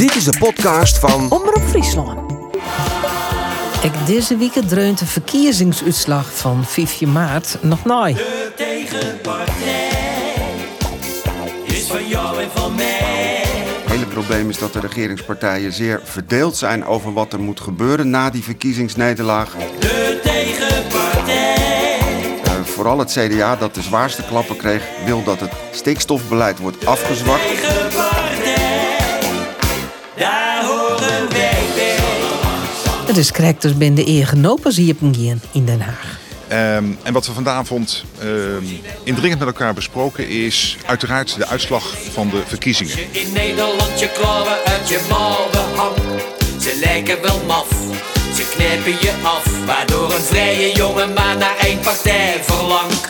Dit is de podcast van Omroep Friesland. Ik deze week dreunt de verkiezingsuitslag van 5 maart nog nooit. De tegenpartij is van jou en van mij. Het hele probleem is dat de regeringspartijen zeer verdeeld zijn over wat er moet gebeuren na die verkiezingsnederlaag. De tegenpartij Eh, vooral het CDA, dat de zwaarste klappen kreeg, wil dat het stikstofbeleid wordt afgezwakt. Is correct dus ben de eergenopen zie je in Den Haag. Ehm, en wat we vanavond ehm, indringend met elkaar besproken is uiteraard de uitslag van de verkiezingen. In Nederland je klauwen uit je mouwen hangt. Ze lijken wel maf, ze knijpen je af. Waardoor een vrije jongen maar naar één partij verlangt.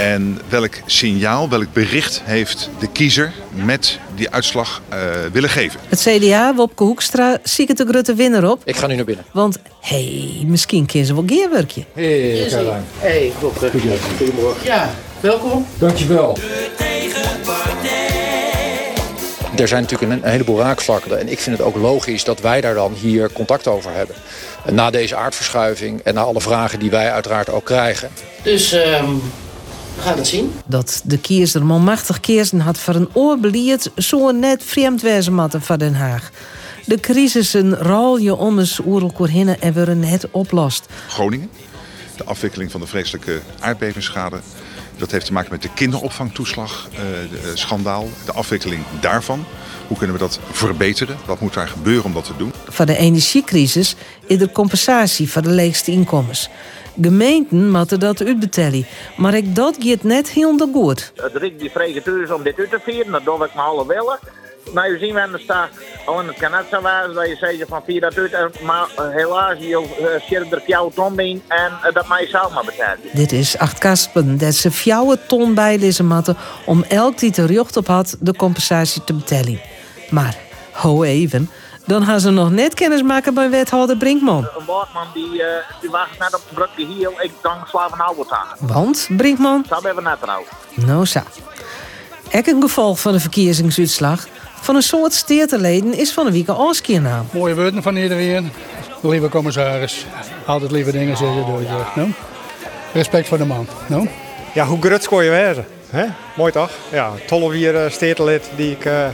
En welk signaal, welk bericht heeft de kiezer met die uitslag eh, willen geven? Het CDA, Wopke Hoekstra, zie ik het de grote winnaar op. Ik ga nu naar binnen. Want, hé, hey, misschien kiezen ze wel geerwerkje. Hey, Caroline. Hey, dokter. Goedemorgen. Ja, welkom. Dankjewel. Er zijn natuurlijk een, heleboel raakvlakken. En ik vind het ook logisch dat wij daar dan hier contact over hebben. En Na deze aardverschuiving en na alle vragen die wij uiteraard ook krijgen. Dus ehm, we gaan het zien. Dat de kiezer manmachtig kiezen had voor een oorbelierd zo net vreemd wezen matten van Den Haag. De crisissen rol je om eens oerlijk hinnen en worden net oplost. Groningen, de afwikkeling van de vreselijke aardbevingsschade. Dat heeft te maken met de kinderopvangtoeslag, eh, de, eh, schandaal, de afwikkeling daarvan. Hoe kunnen we dat verbeteren? Wat moet daar gebeuren om dat te doen? Van de energiecrisis is er compensatie voor de leegste inkomens. Gemeenten moeten dat uitbetalen, maar ik dat gaat net heel goed. Het riekt die vrije thuis om dit uit te vieren, dat doe ik maar alle willen. Nou, je ziet we er staat, al in het kan net zo wezen dat je zegt van vier dat uit, en- maar eh, helaas, je uh, zit er jouw ton in en eh, dat mij zelf maar betalen. Dit is acht kaspen dat ze fjouwe ton bijlezen matten om elk die er jocht op had de compensatie te betalen. Maar, ho even, dan gaan ze nog net kennis maken bij wethouder Brinkman. Een woordman die, eh, die wacht net op de brugje hier, ik dank slaven oude aan. Want, Brinkman, Dat hebben we net eruit. nou zo. Ek een gevolg van de verkiezingsuitslag van een soort steerteleden is van de week naam. Mooie woorden van iedereen. Lieve commissaris. Altijd lieve dingen zeggen door je. No? Respect voor de man. No? Ja, hoe grut kon je wezen? Hè? Mooi toch? Ja, 12 jaar uh, steertelid die ik eh,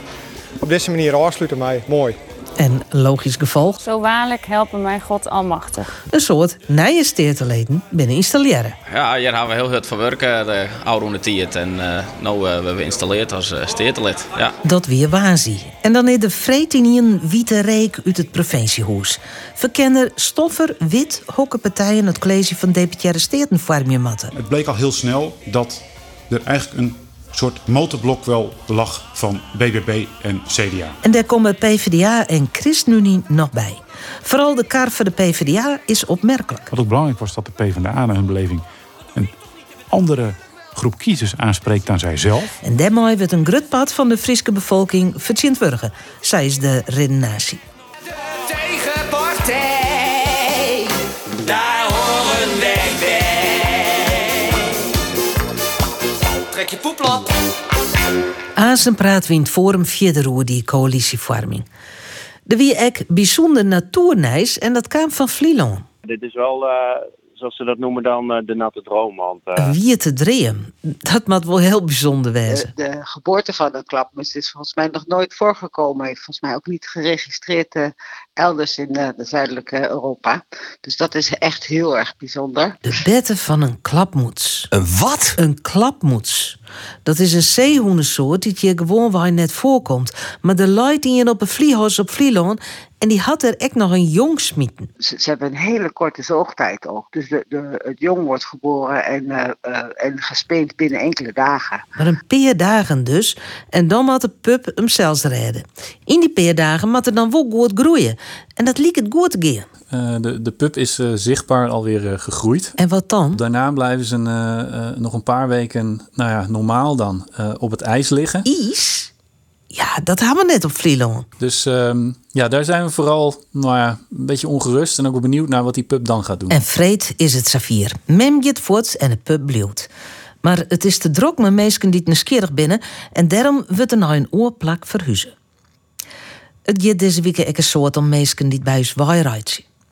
op deze manier afsluiten mij. Mooi. En logisch gevolg, Zo waarlijk helpen mij God almachtig. een soort steerteleden binnen installeren. Ja, hier hebben we heel hard van werken, de oude tijd. En uh, nu uh, hebben we geïnstalleerd als uh, steertelid. Ja. Dat weer waanzie. En dan is de vretinien witte reek uit het provinciehuis. Verkenner Stoffer, Wit, hokkenpartijen het college van deputaire steden vormen matten. Het bleek al heel snel dat er eigenlijk een soort motorblok wel lag van BBB en CDA. En daar komen PvdA en ChristenUnie nog bij. Vooral de kar voor de PvdA is opmerkelijk. Wat ook belangrijk was dat de PvdA naar hun beleving een andere groep kiezers aanspreekt dan zijzelf. En daarmee werd een grutpad van de Friese bevolking verzint worden, zei is de redenatie. Trek je poeplap. Azen praat wint Forum verder over die coalitievorming. Er wie ek bijzonder natuurneis en dat kwam van Vlieland. Dit is wel, uh, zoals ze dat noemen dan, uh, de natte droom. Want, uh... Wie te dreeën, dat moet wel heel bijzonder wezen. De, de geboorte van een klapmus is volgens mij nog nooit voorgekomen. Heeft volgens mij ook niet geregistreerd elders in de zuidelijke Europa. Dus dat is echt heel erg bijzonder. De betten van een klapmoets. Een wat? Een klapmoets. Dat is een zeehoenensoort die hier gewoon waar net voorkomt. Maar de luid die je op een vlieghuis op Vlieland en die had er echt nog een jong smieten. Ze, ze, hebben een hele korte zoogtijd ook. Dus de, de, het jong wordt geboren en, uh, uh, en gespeend binnen enkele dagen. Maar een paar dagen dus. En dan moet de pup hem zelfs redden. In die paar dagen moet er dan wel goed groeien. En dat liep het goed te gaan. Uh, de, de pup is uh, zichtbaar alweer uh, gegroeid. En wat dan? Daarna blijven ze nog een paar weken, nou ja, normaal dan, op het ijs liggen. Ijs? Ja, dat hebben we net op Vlieland. Dus um, ja, daar zijn we vooral nou ja, een beetje ongerust en ook benieuwd naar wat die pup dan gaat doen. En vreed is het Safir. Mem gaat voort en de pup blijft. Maar het is te druk met mensen die het nieuwsgierig binnen en daarom wordt er nou een oorplak verhuizen. Het gaat deze week een soort om mensen die bij ons waaien.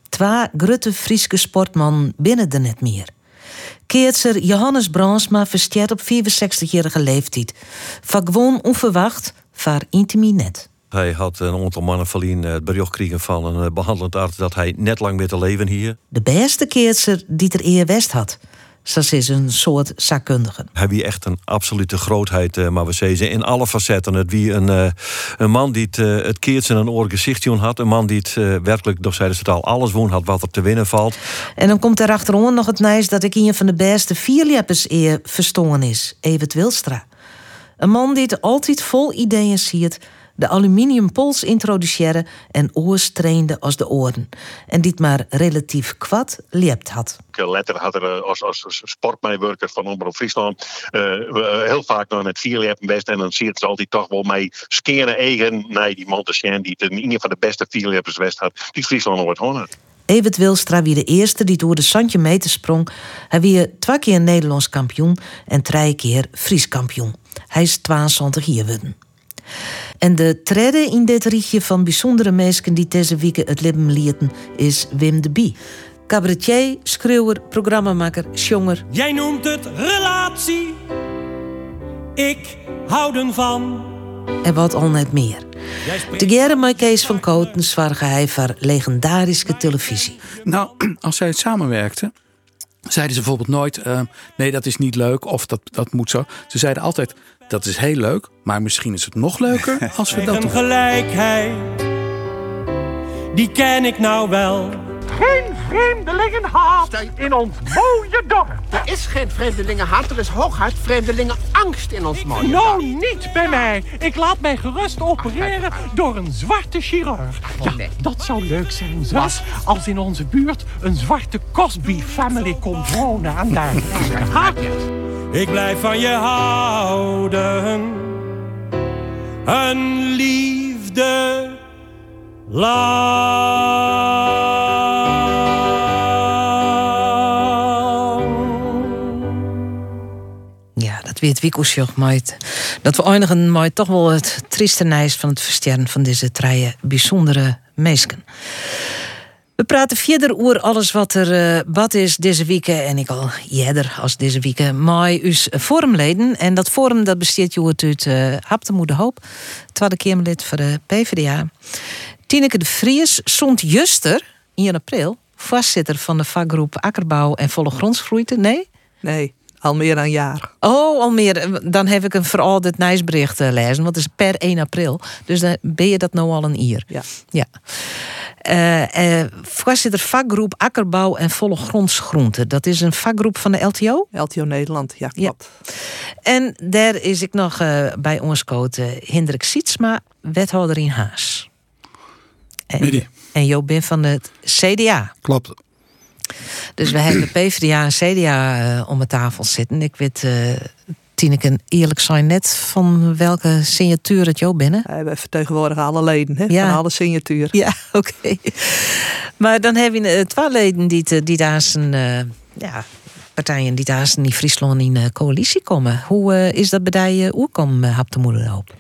Twee grote Friese sportman binnen er net meer. Keertser Johannes Bransma versteert op 64-jarige leeftijd. Van gewoon onverwacht, vaar intimi net. Hij had een aantal mannen verlien het bericht gekregen van een eh, behandelend arts dat hij net lang meer te leven hier. De beste keertser die er eer west had. Ze is een soort zakkundige. Hij wie echt een absolute grootheid, eh, maar we zeggen in alle facetten. Het wie een, eh, een man die het, eh, het keert zijn een oor gezichtje had. Een man die het werkelijk, door ze het al, alles woon had wat er te winnen valt. En dan komt er achterom nog het nijs dat ik een van de beste vierleppers eer verstongen is. Evert Wilstra. Een man die het altijd vol ideeën ziet, de aluminium pols introduceren en oors trainde als de oren. En die het maar relatief kwad liept had. Letter had er eh, als, als sportmeewerker van Omroep Friesland eh, eh, heel vaak nog met vier best. En dan zie je het altijd toch wel mee skeren eigen. Nee, die Montesquieu die het in ieder geval de beste vierleppers west had. Die Friesland nooit gewonnen. Evert Wilstra wie de eerste die door de Santje meter sprong. Hij wie twee keer Nederlands kampioen en drie keer Fries kampioen. Hij is 22 jaar geworden. En de trede in dit rietje van bijzondere mensen die deze week het leven lieten is Wim de Bie. Cabaretier, schreeuwer, programmamaker, jonger. Jij noemt het relatie. Ik houden van. En wat al net meer. Together met Kees van Koten zwaarde hij voor legendarische televisie. Nou, als zij het samenwerkten, zeiden ze bijvoorbeeld nooit: eh, nee, dat is niet leuk of dat, dat moet zo. Ze zeiden altijd: dat is heel leuk, maar misschien is het nog leuker als we dat doen. gelijkheid. Die ken ik nou wel. Geen vreemdelingenhaat in ons mooie dorp. Er is geen vreemdelingenhaat, er is hooguit vreemdelingenangst in ons mooie Nou, niet bij mij. Ik laat mij gerust opereren door een zwarte chirurg. Ja, dat zou leuk zijn, zus. Als in onze buurt een zwarte Cosby-family komt wonen en daar gaat Ik blijf van je houden. Een liefde Ja, het- dat we eindigen maar toch wel het trieste nijs van het versterren van deze drie bijzondere meesken. We praten verder over alles wat er eh, wat is deze week en ik al eerder als deze week maar us forumleden en dat forum dat besteedt je uit uh, Haptemoede Hoop, tweede Kamerlid voor de PvdA. Tineke de Vries zond juster in april voorzitter van de vakgroep Akkerbouw en Volle Grondsgroeite. Nee? Nee, al meer dan een jaar. Oh, al meer. Dan heb ik een verouderd nieuwsbericht uh, lezen, want het is per 1 april. Dus dan ben je dat nou al een ier. Ja. ja. Uh, uh, voorzitter vakgroep Akkerbouw en Volle Grondsgroente. Dat is een vakgroep van de LTO? LTO Nederland, ja, klopt. Ja. En daar is ik nog uh, bij ons coach Hendrik Sietsma, wethouder in Haas. En, en Joop ben van het CDA. Klopt. Dus we hebben PvdA en CDA uh, om de tafel zitten. Ik weet, uh, Tineke, eerlijk zijn net van welke signatuur het jou binnen? We vertegenwoordigen alle leden, hè? Ja. van alle signatuur. Ja, oké. Okay. Maar dan heb je uh, twee leden die, die daar zijn, ja, partijen die daar in Friesland in coalitie komen. Hoe is dat bij je oerkom, Hap de Moederhoop?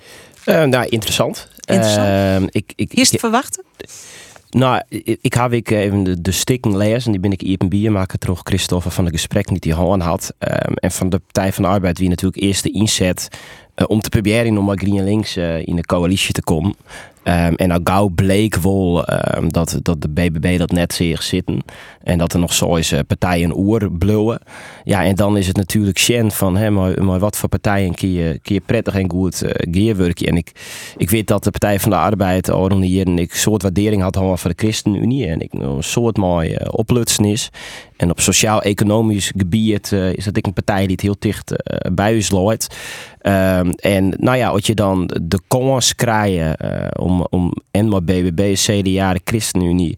nou, interessant. Interessant. ik, ik, is het verwachten? Nou, ik, heb ik even de, de stikken lezen. Die ben ik een bier maken terug, Christophe, van de gesprek die hij gewoon had. Um, en van de Partij van de Arbeid, wie natuurlijk eerst de inzet uh, om te proberen om met Green Links uh, in de coalitie te komen. Um, en nou gauw bleek wel um, dat, dat de BBB dat net zeer zitten. En dat er nog zo is uh, partijen oer bluwen. Ja, en dan is het natuurlijk Shen van, hè, maar, wat voor partijen kun je, je prettig en goed uh. En ik, ik weet dat de Partij van de Arbeid al hier en ik een soort waardering had voor de ChristenUnie. En ik een soort mooi uh, oplutsen is. En op sociaal-economisch gebied uh, is dat ik een partij die het heel dicht bij u sluit. Um, en nou ja, als je dan de kans krijgt uh, om, om en maar BBB, CDA, de ChristenUnie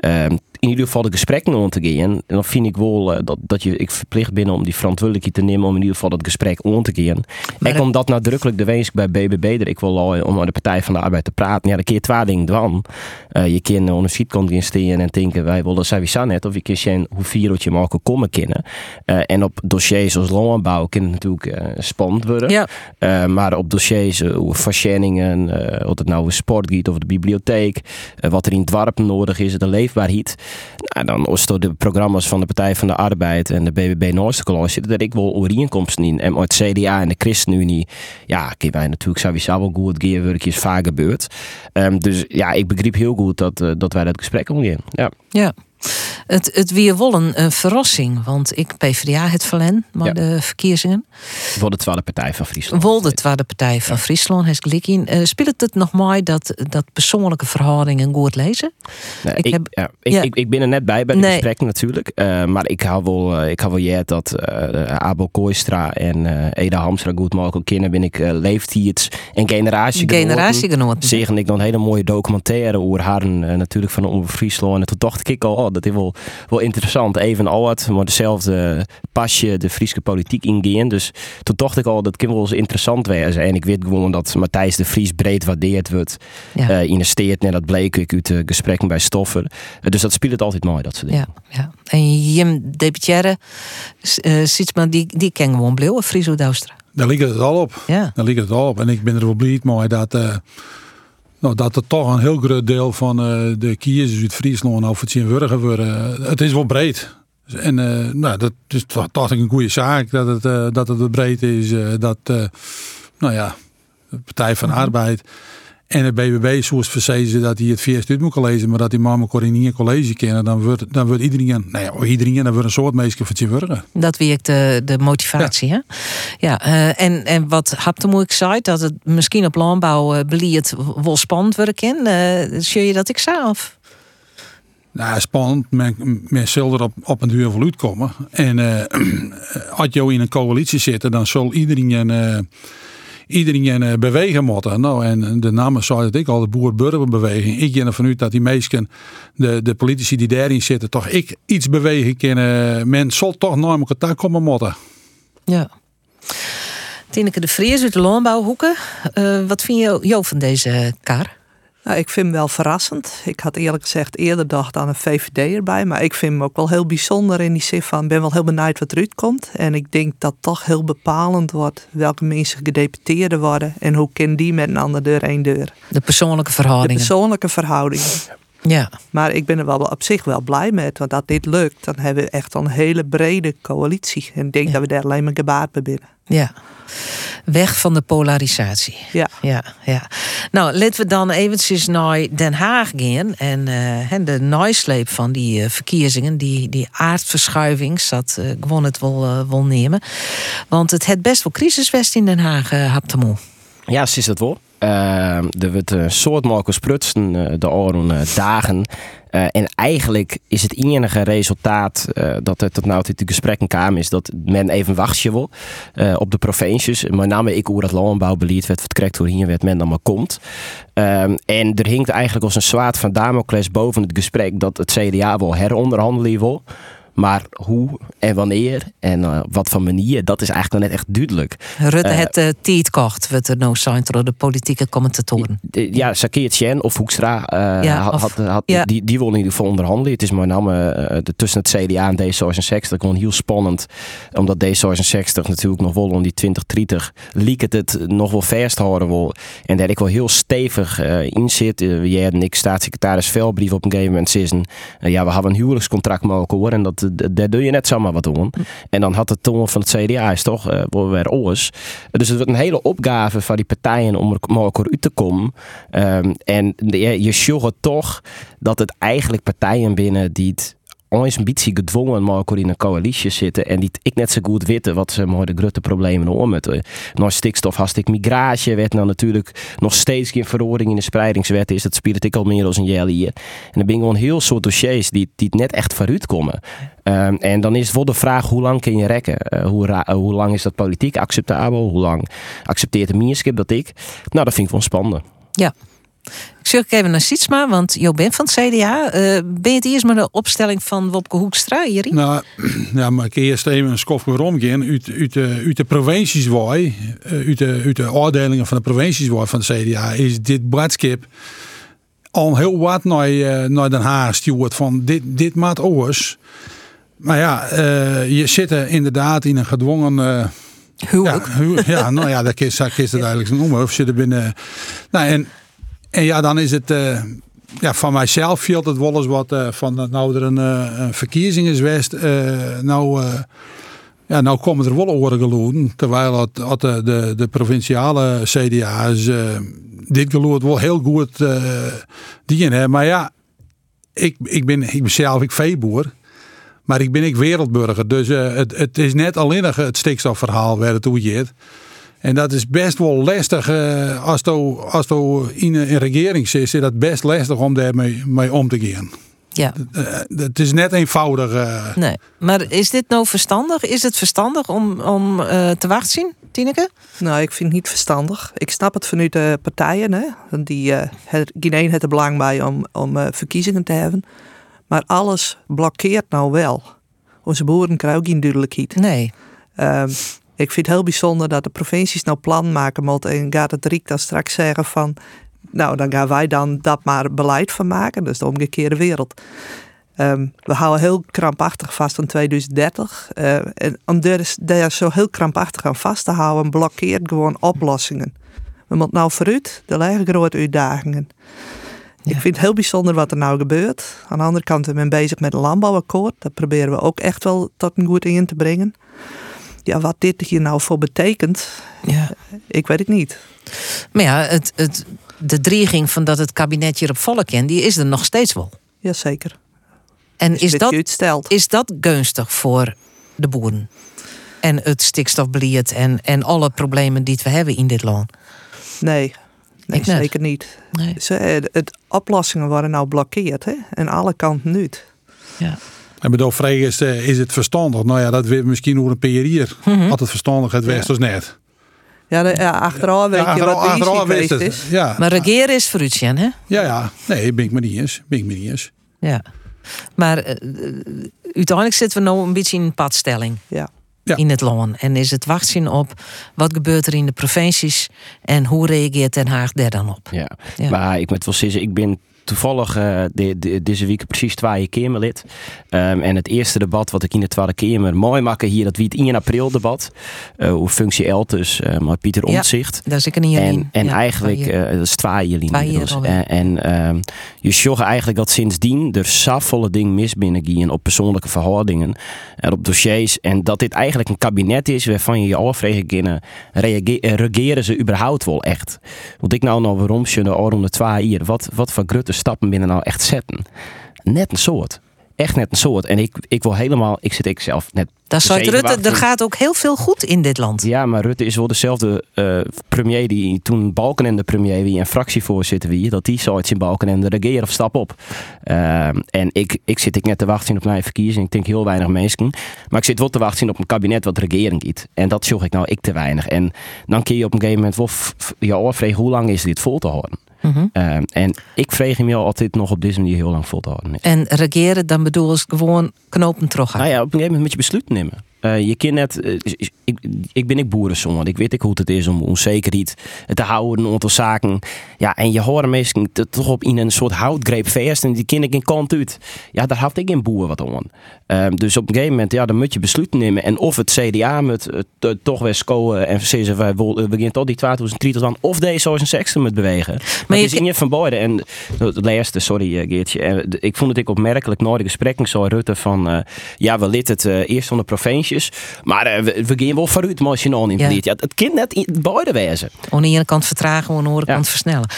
um, in ieder geval de gesprekken om te gaan. En dan vind ik wel eh, dat, dat je ik verplicht ben om die verantwoordelijkheid te nemen om in ieder geval dat gesprek om te gaan. Maar En omdat nadrukkelijk de wees bij BBB er ik wil al om aan de Partij van de Arbeid te praten. Ja, dan je twee dingen doen. Eh, je kan onder gaan staan en denken wij willen sowieso net. Of je kan zien hoe vier dat je maar ook komen kennen. Eh, en op dossiers zoals landbouw kan het natuurlijk eh, spannend worden. Ja. Eh, maar op dossiers uh, over verschenningen, eh, of het nou een sportgiet of de bibliotheek, eh, wat er in het dorp nodig is, de leefbaarheid. Nou, dan is door de programma's van de Partij van de Arbeid en de BBB Noordse zitten er ik wel overeenkomsten in. En met CDA en de ChristenUnie, ja, kunnen wij natuurlijk sowieso wel goed geerwerkjes vaak gebeurd. Ehm, dus ja, ik begreep heel goed dat, eh, dat wij dat gesprek omgaan. Ja. Ja. Het, het weer wel een, verrassing, want ik PvdA het verlen, maar Ja. de verkiezingen. Voor de Tweede Partij van Friesland. Wel de Tweede Partij van Friesland, heeft gelijk in. Eh, speelt het nog mooi dat, dat persoonlijke verhoudingen goed lezen? Nee, Ik ik, heb- ja, ik. Ik, ik ben er net bij bij de Nee. gesprekken natuurlijk. Eh, maar ik hou wel, eh, ik hou wel jij dat Abel Kooistra en Eda Hamstra goed mogelijk kennen. Ben ik uh, leeftijd en generatie Generatiegenoten. Zeggen ik dan een hele mooie documentaire over haar natuurlijk van Omroep Friesland. En toen dacht ik al, oh, dat is wel, wel interessant. Even al wat, maar dezelfde pasje de Friese politiek ingaan. Dus toen dacht ik al, dat kan wel eens interessant wezen. En ik weet gewoon dat Matthijs de Vries breed waardeerd wordt Ja. eh, in de steed. En dat bleek ik uit de gesprekken bij Stoffer. Eh, dus dat speelt het altijd mooi, dat soort dingen. Ja, ja. En Jim Debitjere, uh, Sietsma, die, die ken gewoon bleeuwen, Friso Douwstra. Daar ligt het al op. Ja. Daar ligt het al op. En ik ben er wel blij mee dat, eh, nou, dat er toch een heel groot deel van eh, de kiezers uit Friesland over het zien wurgen worden. Het is wel breed. En eh, nou, dat is toch, toch een goede zaak dat het, eh, dat het breed is. eh, dat, eh, nou ja, de Partij van Arbeid en de BBB zoals verzezen dat hij het vierst uit moet lezen, maar dat die in één college kennen, dan wordt, dan wordt iedereen, nou ja, iedereen, dan wordt een soort meisje het wurgen. Dat werkt de, de motivatie. Ja, hè? ja eh, en, en wat Haptemoek zei, dat het misschien op landbouwbeleid wel spannend worden kan. Uh, zie je dat ik zelf? Nou, spannend. Men, men zal er op, op een duur wel uitkomen. En uh, als je in een coalitie zit, dan zal iedereen, uh, iedereen uh, bewegen moeten. Nou, en de namen zei dat ik al, de boer-burgerbeweging. Ik ga ervan uit dat die meesten, de, de politici die daarin zitten, toch ik iets bewegen kunnen. Men zal toch naar elkaar komen moeten. Ja. Tineke de Vries uit de landbouwhoeken. Uh, wat vind je Jo van deze kar? Nou, ik vind hem wel verrassend. Ik had eerlijk gezegd eerder gedacht aan een VVD erbij. Maar ik vind hem ook wel heel bijzonder in die zin van... ik ben wel heel benieuwd wat eruit komt. En ik denk dat toch heel bepalend wordt... welke mensen gedeputeerden worden... en hoe kennen die met een ander deur één deur. De persoonlijke verhoudingen. De persoonlijke verhoudingen. Ja. Maar ik ben er wel op zich wel blij met. Want als dit lukt, dan hebben we echt een hele brede coalitie. En ik denk ja. dat we daar alleen maar gebaat bij binnen. Ja. Weg van de polarisatie. Ja. ja, ja. Nou, laten we dan eventjes naar Den Haag gaan. En, uh, en de nasleep van die uh, verkiezingen, die, die aardverschuiving, dat uh, gewoon het wel, wel nemen. Want het het best wel crisiswest in Den Haag, uh, Haptemoe. Ja, ze is het wel. Uh, er wordt een soort Marcus Prutsen uh, de oren dagen. Uh, en eigenlijk is het enige resultaat dat er tot nu toe de gesprekken kwamen, is dat men even wachtje wil op de provincies. Met name ik hoe dat landbouwbeleid werd verkrekt door hier werd men dan maar komt. en er hinkt eigenlijk als een zwaard van Damocles boven het gesprek dat het CDA wil heronderhandelen wil. Maar hoe en wanneer en uh, wat voor manier, dat is eigenlijk nog net echt duidelijk. Rutte uh, het uh, tijd kocht, wat er nou zijn door de politieke commentatoren. Ja, Sakeert Chen of Hoekstra ja, had, of, had, had ja. die, die wil in ieder geval onderhandelen. Het is met name tussen het CDA en D66 gewoon heel spannend. Omdat D66 natuurlijk nog wel om die 2030 liek het het nog wel vasthouden wil. En daar ik wel heel stevig in zit. jij en ik, staatssecretaris Velbrief op een gegeven moment zeggen. ja, we hebben een huwelijkscontract mogen horen en dat daar doe je net zomaar wat doen. En dan had het toon van het CDA is toch uh, weer oors. Dus het wordt een hele opgave van die partijen om er uit te komen. Um, en je, je toch dat het eigenlijk partijen binnen die het ons een beetje gedwongen maar in een coalitie zitten en die ik net zo goed weten wat ze maar de grote problemen om met nog stikstof hartstikke migratie werd nou natuurlijk nog steeds geen verordening in de spreidingswet is dat speelt ik al meer dan een jaar hier. En er ben gewoon heel soort dossiers die, die net echt vooruit komen. Um, en dan is het wel de vraag hoe lang kun je rekken? Uh, hoe, uh, hoe lang is dat politiek acceptabel? Hoe lang accepteert de meerskip dat ik? Nou dat vind ik wel spannend. Ja Ik zoek even naar Sietsma, want Jo bent van het CDA. Eh, ben je het eerst met de opstelling van Wopke Hoekstra hier? Nou, ja, maar ik eerst even een skof weer omgaan. Uit, uit, de, uit de provincies eh, uit de, uit de afdelingen van de provincies van de CDA, is dit bradskip al heel wat naar, uh, naar Den Haag stuurt van dit, dit maat oors. Maar ja, uh, je zit er inderdaad in een gedwongen... Uh, Huwelijk. Ja, hu ja, nou ja, dat is het eigenlijk noemen. Of zit er binnen... Nou, en, en ja, dan is het... Uh, ja, van mijzelf viel het wel eens wat uh, van nou er een, een verkiezing is geweest. nou, ja, nou komen er wel oren geloeden. Terwijl het, het, de, de, provinciale CDA's dit geloerd wel heel goed uh, dienen. Maar ja, ik, ik, ben, ik ben zelf ik veeboer. Maar ik ben ik wereldburger. Dus uh, het, het is net alleen het stikstofverhaal waar het. En dat is best wel lastig uh, als je als in een regering zit. Is dat best lastig om daarmee mee om te gaan. Ja. Het is net eenvoudig. Uh... Nee, maar is dit nou verstandig? Is het verstandig om, om uh, te wachten, Tineke? Nou, ik vind het niet verstandig. Ik snap het vanuit de partijen. Hè? Die, uh, het, geen heeft er belang bij om, om verkiezingen te hebben. Maar alles blokkeert nou wel. Onze boeren krijgen geen duidelijkheid. Nee. Um, ik vind het heel bijzonder dat de provincies nou plan maken moeten. En gaat het Riek dan straks zeggen van... Nou, dan gaan wij dan dat maar beleid van maken. Dus de omgekeerde wereld. Um, we houden heel krampachtig vast aan 2030. Uh, en om daar zo heel krampachtig aan vast te houden, blokkeert gewoon oplossingen. We moeten nou vooruit, de liggen grote uitdagingen. Ja. Ik vind het heel bijzonder wat er nou gebeurt. Aan de andere kant zijn we bezig met een landbouwakkoord. Dat proberen we ook echt wel tot een goed in te brengen. Ja, wat dit hier nou voor betekent, ja. ik weet het niet. Maar ja, het, het, de dreiging van dat het kabinet hier op volk kent, die is er nog steeds wel. Jazeker. En is, dit dat, is dat gunstig voor de boeren? En het stikstofbeleid en, en alle problemen die we hebben in dit land? Nee, nee Ik zeker niet. Nee. Ze, het, oplossingen worden nou blokkeerd, hè? En alle kanten nu. Ja. En bedoel, vraag is, uh, is het verstandig? Nou ja, dat weet misschien over een jaar. Mhm. Had het verstandig het west als net. Ja, de, ja achteraf weet Ja, je achteraf- wat achteraf is. Ja. Maar regeren is vooruitgaan, hè? Ja, ja. Nee, ben ik me niet eens. Ben ik me niet eens. Ja. Maar eh, eh, uiteindelijk zitten we nou een beetje in een padstelling. Ja. In het land. En is het wachten op wat gebeurt er in de provincies en hoe reageert Den Haag daar dan op? Ja. Ja. maar ik moet wel zeggen, ik ben toevallig eh, de, de- deze week precies twee Kamerlid. Ehm, en het eerste debat wat ik in de Tweede Kamer mooi maken hier, dat wie het 1 april debat. eh hoe functie Eltus, eh maar Pieter Ja, Omtzigt. daar zit ik een Jelien. En, en Ja, eigenlijk, dat is twee alweer. En, en ehm, je zag eigenlijk dat sindsdien er safvolle ding mis binnengingen op persoonlijke verhoudingen en op dossiers. En dat dit eigenlijk een kabinet is waarvan je je afvragen kunnen, regeren ze überhaupt wel echt? Want ik nou nog waarom ze de twee hier, wat, wat voor grote stappen binnen nou echt zetten? Net een soort. Echt net een soort. En ik, ik wil helemaal, ik zit ik zelf net. Daar zeven Rutte, er gaat ook heel veel goed in dit land. Ja, maar Rutte is wel dezelfde eh, premier die toen Balkenende premier wie en fractievoorzitter wie. Dat die zoiets in Balkenende regeren of stap op. Ehm, en ik, ik zit ik net te wachten op mijn verkiezing. Ik denk heel weinig mensen. Maar ik zit wel te wachten op een kabinet wat regering giet. En dat zorg ik nou ik te weinig. En dan kun je op een gegeven moment wel je afvragen hoe lang is dit vol te houden. Mhm. Ehm, en ik vreeg hem jou altijd nog op deze manier heel lang vol te houden. En regeren, dan bedoel ik gewoon knopen terug. Nou ja, op een gegeven moment moet je besluiten nemen. Eh, je kind net, eh, ik, ik ben ik boerenzoon, want ik weet ik hoe het is om onzekerheid te houden, een aantal zaken. Ja, en je hoort meestal toch op in een soort houtgreep vast en die kinderen geen kant uit. Ja, daar had ik geen boer wat aan. Ehm, dus op een gegeven moment, ja, dan moet je besluiten nemen. En of het CDA moet eh, toch weer scoren en zeggen wij beginnen tot die 2030 aan, of deze een sekste moet bewegen. Maar je is in je van beide. En het laatste, sorry Geertje, ik vond het ik opmerkelijk na de gesprekken zo Rutte van, ja, we lid het eerst van de maar eh, we, we gaan wel vooruit, maar als je nou niet Ja. ja. het kind net in beide wezen. Aan de ene kant vertragen, aan de andere kant versnellen.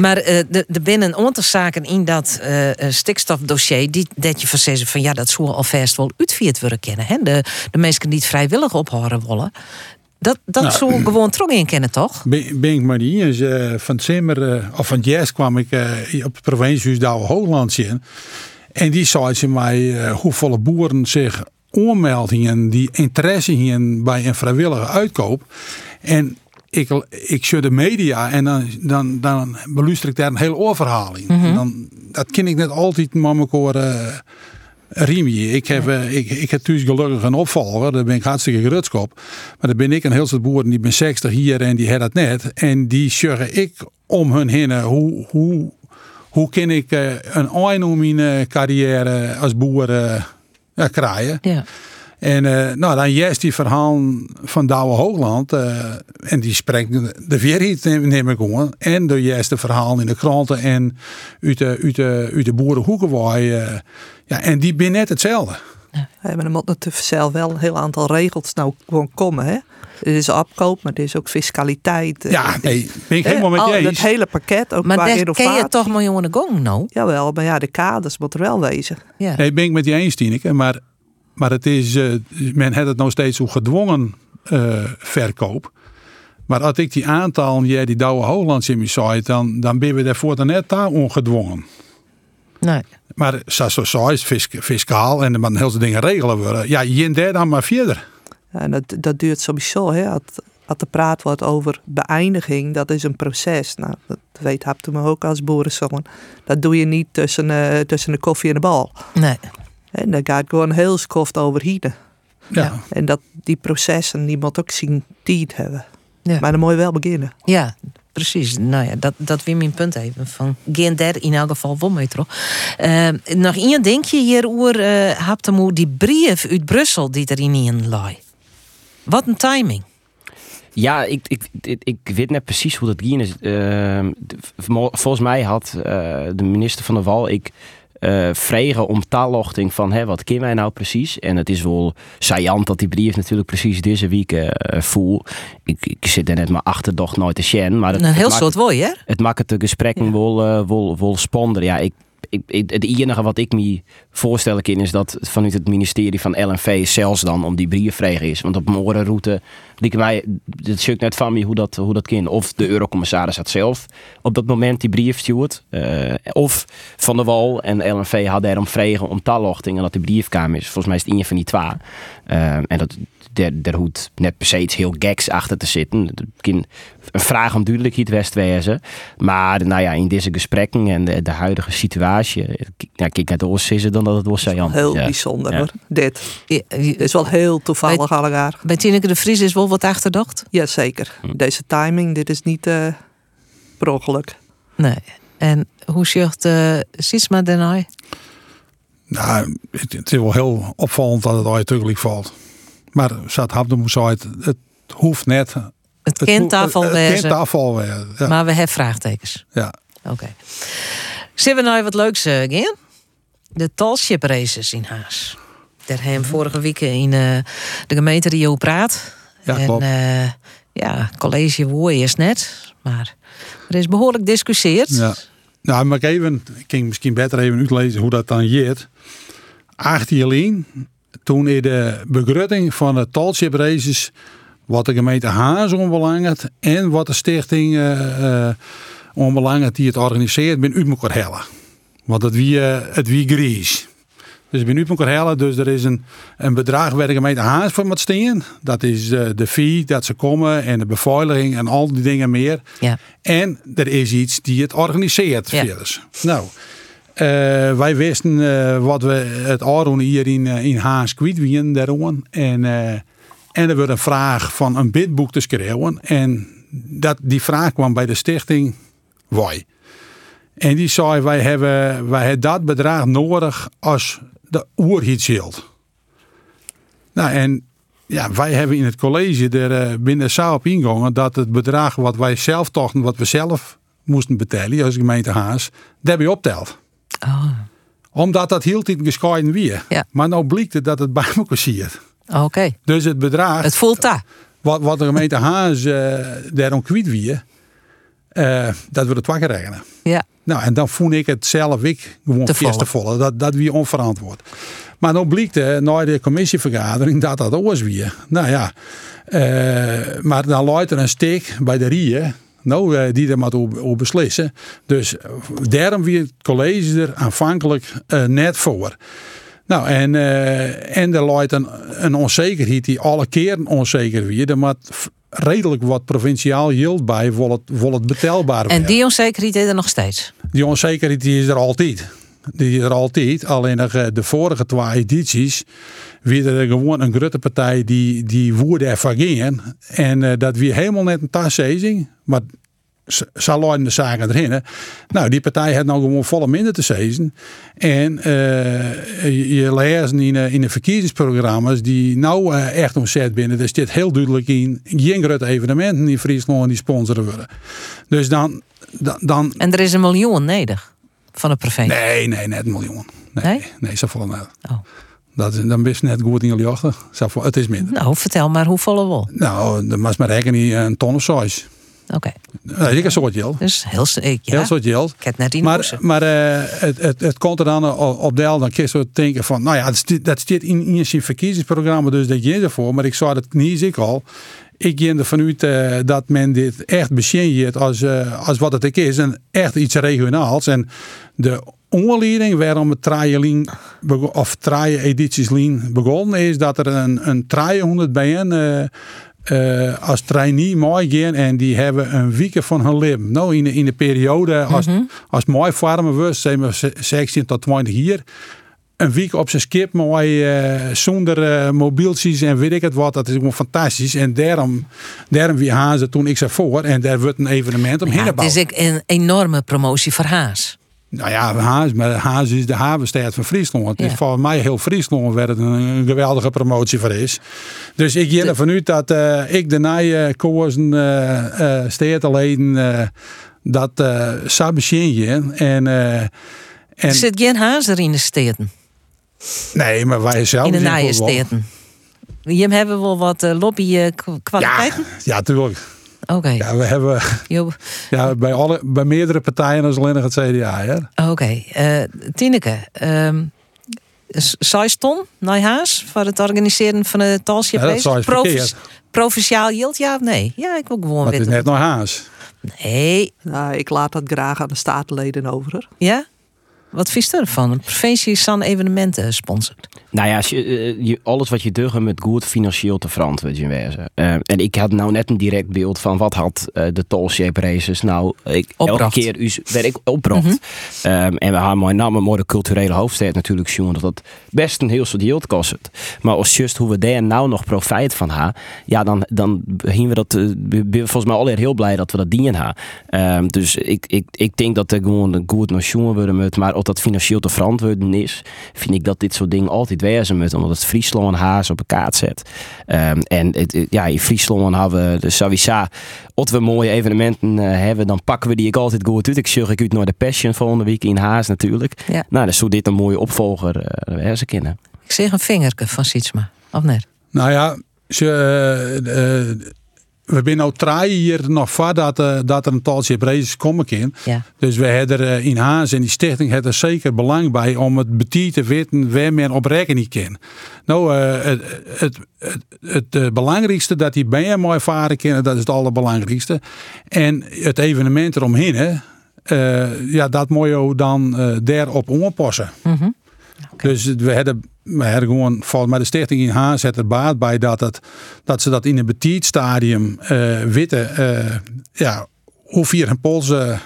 Maar eh, de- er binnen een aantal zaken in dat eh, stikstofdossier... Die, dat je van zeggen van ja, dat zou alvast wel uitvierd worden kennen. Hè? De, de mensen die het vrijwillig ophouden willen. Dat, dat Nou. zou gewoon terug in kennen, toch? Ben, ben ik maar niet eens. eh, van Zimmer, of van Jazz kwam ik op het provinciehuis Douwe Hoogland in. En die zei ze mij hoeveel boeren zich aanmeldingen die interesse hebben bij een vrijwillige uitkoop. En ik, ik zie de media en dan, dan, dan beluister ik daar een heel oorverhaal in. Mhm. En dan, dat ken ik net altijd met elkaar uh, riemen. Ik heb, eh, ik, ik heb thuis gelukkig een opvolger, daar ben ik hartstikke gerutsk op. Maar dan ben ik een heel soort boeren, die ben 60 hier en die had dat net. En die zeggen ik om hun heen, hoe, hoe, hoe kan ik eh, een eind om mijn eh, carrière als boer eh, ja, krijgen. Ja. En eh, nou, dan juist die verhaal van Douwe Hoogland. eh, en die spreekt de weerheid, neem ik gewoon. En de juiste verhaal in de kranten en uit de, uit de, uit de boerenhoekenwaai. eh, ja, en die ben net hetzelfde. Ja, maar er moet natuurlijk zelf wel een heel aantal regels nou gewoon komen. Hè? Er is opkoop, maar er is ook fiscaliteit. Ja, nee, ben ik Hè, helemaal met al je Dat eens. hele pakket, ook Maar qua daar ken innovatie. je toch miljoenen de gong nou? Jawel, maar ja, de kaders moeten er wel wezen. Ja. Nee, ben ik met je eens, Tineke. Maar, maar het is, eh, men heeft het nog steeds hoe gedwongen eh, verkoop. Maar als ik die aantal, jij die Douwe Hooglands in mijn site, dan, dan ben we daarvoor dan net daar ongedwongen. Nee. Maar zoals zo zo is fisc- fiscaal en dan heel veel dingen regelen worden. Ja, je daar dan maar verder. Ja, en dat, dat duurt sowieso. Hè? Als, als er praat wordt over beëindiging, dat is een proces. Nou, dat weet Hapte me ook als boerenzoon. Dat doe je niet tussen, eh, tussen de koffie en de bal. Nee. En daar gaat gewoon heel skoft over hieden. Ja. En dat, die processen, die moet ook zien tijd hebben. Ja. Maar dan moet je wel beginnen. Ja, precies. Nou ja, dat, dat weer mijn punt even. Van geen der in elk geval wel mee toch. Eh, nog één denkje hier oer uh, Haptemoe, die brief uit Brussel die er in lag. Wat een timing. Ja, ik, ik, ik, ik weet net precies hoe dat ging is. Ehm, volgens mij had eh, de minister van de Wal ik eh vregen om taallochting van hè, wat kennen wij nou precies. En het is wel saillant dat die brief natuurlijk precies deze week eh voel. Ik, ik zit er net maar achterdocht nooit te sjen. Maar het, Een heel maakt soort het- wooi, hè? Het maakt het de gesprekken wel, eh, wel, wel spannender. Ja, ik, ik, het enige wat ik me voorstellen kan is dat vanuit het ministerie van LNV zelfs dan om die brief vregen is. Want op mijn orenroute liep mij, het zoekt net van me hoe dat, hoe dat kan. Of de eurocommissaris had zelf op dat moment die brief stuurt. eh, of Van der Wal en LNV hadden erom vregen om taallochting en dat de brief kwam is. Volgens mij is het een van die twee. Eh, en dat daar, hoeft net per se iets heel geks achter te zitten. Een vraag om duidelijkheid west wezen. Maar nou ja, in deze gesprekken en de, de huidige situatie, nou, kijk naar de oorzissen dan dat het was. Heel Ja. bijzonder Ja. hoor. Dit. Het is wel heel toevallig allegaar. Bij Tineke de Vries is wel wat achterdacht? Jazeker. Hm. Deze timing, dit is niet eh per ongeluk. Nee. En hoe zegt uh, Sisma daarna? Nou, het, het is wel heel opvallend dat het uitdrukkelijk valt. Maar zat Habdem zei het, het hoeft net. Het kent tafel Het, ja. Maar we hebben vraagtekens. Ja. Oké. Zullen we nou wat leuks uh, gaan? De Talship races in Haas. Daar hebben we vorige week in eh, de gemeente Rio praat. Ja, en klopt. eh, ja, college woor is net. Maar er is behoorlijk discussieerd. Ja. Nou, maar ik even, ik kan misschien beter even uitlezen hoe dat dan jeet. 18 juli, toen in de begrutting van de Talship Races, wat de gemeente Haas onbelangrijk en wat de stichting onbelangrijk die het organiseert, ben uit elkaar hellen. Want het wie, het wie gries. Dus ik ben uit elkaar hellen, dus er is een, een bedrag waar de gemeente Haas voor moet staan. Dat is eh, de fee dat ze komen en de beveiliging en al die dingen meer. Ja. En er is iets die het organiseert. Ja. Nou, eh, wij wisten eh, wat we het Aron hier in, in Haas kwijt wien daarom. En, en er werd een vraag van een bidboek te schrijven. En dat, die vraag kwam bij de stichting Wij. En die zei, wij hebben, wij hebben dat bedrag nodig als de oerhitschild. Nou, en ja, wij hebben in het college er eh, binnen zo op ingegaan dat het bedrag wat wij zelf tochten, wat we zelf moesten betalen als gemeente Haas, daarbij optelt. Oh. Omdat dat hield in gescheiden weer. Ja. Maar nou blijkt het dat het bij elkaar ziet. Oké. Dus het bedrag. Het voelt daar. Wat, wat de gemeente Haas eh daarom kwijt weer, eh, dat we het wakker rekenen. Ja. Nou, en dan voel ik het zelf ik gewoon Te eerst te volle. Dat, dat wie onverantwoord. Maar dan blijkt eh, na de commissievergadering dat dat oors weer. Nou ja, eh, maar dan luidt er een steek bij de rieën. Nou, eh, die er maar over beslissen. Dus daarom weer het college er aanvankelijk net voor. Nou, en, eh, en er luidt een, een onzekerheid die alle keren onzeker weer. Er moet redelijk wat provinciaal yield bij, vol het, betaalbaar En die onzekerheid is er nog steeds. Die onzekerheid die is er altijd. Die is er altijd. Alleen eh, de vorige twee edities wie er gewoon een grote partij die, die woerde ervan. En uh, dat wie helemaal net een tassezing. Maar zal de zaken erin. Hè. Nou, die partij had nou gewoon volle minder te zezen. En uh, je, leest in, in de verkiezingsprogramma's die nou uh, echt omzet binnen. Er zit heel duidelijk in geen grote evenementen in Friesland die sponsoren worden. Dus dan, dan, dan... En er is een miljoen nodig van de provincie? Nee, nee, net een miljoen. Nee, nee, nee zo net. Oh. Dat, dan ben je net goed in je jachten. Het is minder. Nou, vertel maar, hoe volle wel? Nou, dan was maar rekening een ton of zoiets. Oké. Okay. Ik een soort geld. Dus heel, ik, ja. heel soort. Ik heb net in Maar, maar uh, het, het, het komt er dan op deel, dan kun je denken van, nou ja, dat staat, in, in je verkiezingsprogramma, dus dat je ervoor. Maar ik zou dat niet ik al. Ik ging ervan uit uh, dat men dit echt beschijnt als, uh, als wat het is. En echt iets regionaals. En de onleiding waarom het traaien of traaien edities begonnen is dat er een, een 300 bij uh, als trainee mooi gaan en die hebben een week van hun leven. Nou, in de, in de periode als, mm -hmm. als mooi farmen was, zijn we 16 tot 20 hier. Een week op zijn skip, mooi uh, zonder uh, mobieltjes en weet ik het wat. Dat is gewoon fantastisch. En daarom, daarom wie Hazen toen ik ze voor. En daar wordt een evenement omheen ja, Het is een enorme promotie voor Haas. Nou ja, Haas, maar Haas is de havenstad van Friesland. Het ja. is voor mij heel Friesland waar het een, een, geweldige promotie voor is. Dus ik ga ervan uit dat uh, ik de nieuwe koersen uh, uh, dat uh, sabesje en, en Er zit geen hazer in de steden. Nee, maar wij zelf. In de nieuwe steden. Je hebben wel wat lobby kwaliteiten? Ja, ja, tuurlijk. Oké. Ja, we hebben ja, bij, alle, bij meerdere partijen als alleen nog het CDA. Oké. Okay. Uh, Tineke, um, zes ton naar voor het organiseren van de talsje ja, Provis Provinciaal yield, ja of nee? Ja, ik wil gewoon weten. Het is net naar Haas. Nee. Nou, ik laat dat graag aan de statenleden over. Ja? Wat vies ervan? Een provincie San evenementen sponsort. Nou ja, je, je, alles wat je doet met goed financieel te verantwoorden wezen. Uh, en ik had nou net een direct beeld van wat had uh, de tolshape races nou ik, elke keer u werk opbracht. Mm -hmm. um, en we hebben mooi namen, mooi de culturele hoofdstad natuurlijk zien dat dat best een heel soort yield kost. Maar als just hoe we daar nou nog profijt van ha, ja dan dan zien we dat uh, volgens mij alweer heel blij dat we dat dienen ha. Um, dus ik, ik, ik denk dat er gewoon een goed nog worden met, maar dat financieel te verantwoorden is, vind ik dat dit soort dingen altijd wezen moet, omdat het Friesland en Haas op elkaar zet. Um, en het, ja, in Friesland hebben we de Savisa, als we mooie evenementen uh, hebben, dan pakken we die ik altijd goed uit. Ik zorg ik uit naar de Passion volgende week in Haas natuurlijk. Ja. Nou, dus zou dit een mooie opvolger uh, wezen kunnen. Ik zeg een vingerke van Sietsma, of net? Nou ja, ze... Uh, we zijn nou drie hier nog voor dat, uh, dat er een talship races komen kan. Ja. Dus we hebben er uh, in Haas en die stichting hebben er zeker belang bij om het betier te weten waar men op rekening kan. Nou, uh, het, het, het, het belangrijkste dat die bij mooi varen kunnen, dat is het allerbelangrijkste. En het evenement eromheen, ja, dat moet je dan daarop aanpassen. Mm -hmm. Okay. Dus we hebben, we hebben gewoon, volgens mij de stichting in Haas zet er baat bij dat, het, dat ze dat in een betiet stadium uh, weten, uh, ja, hoe vier en pols uh,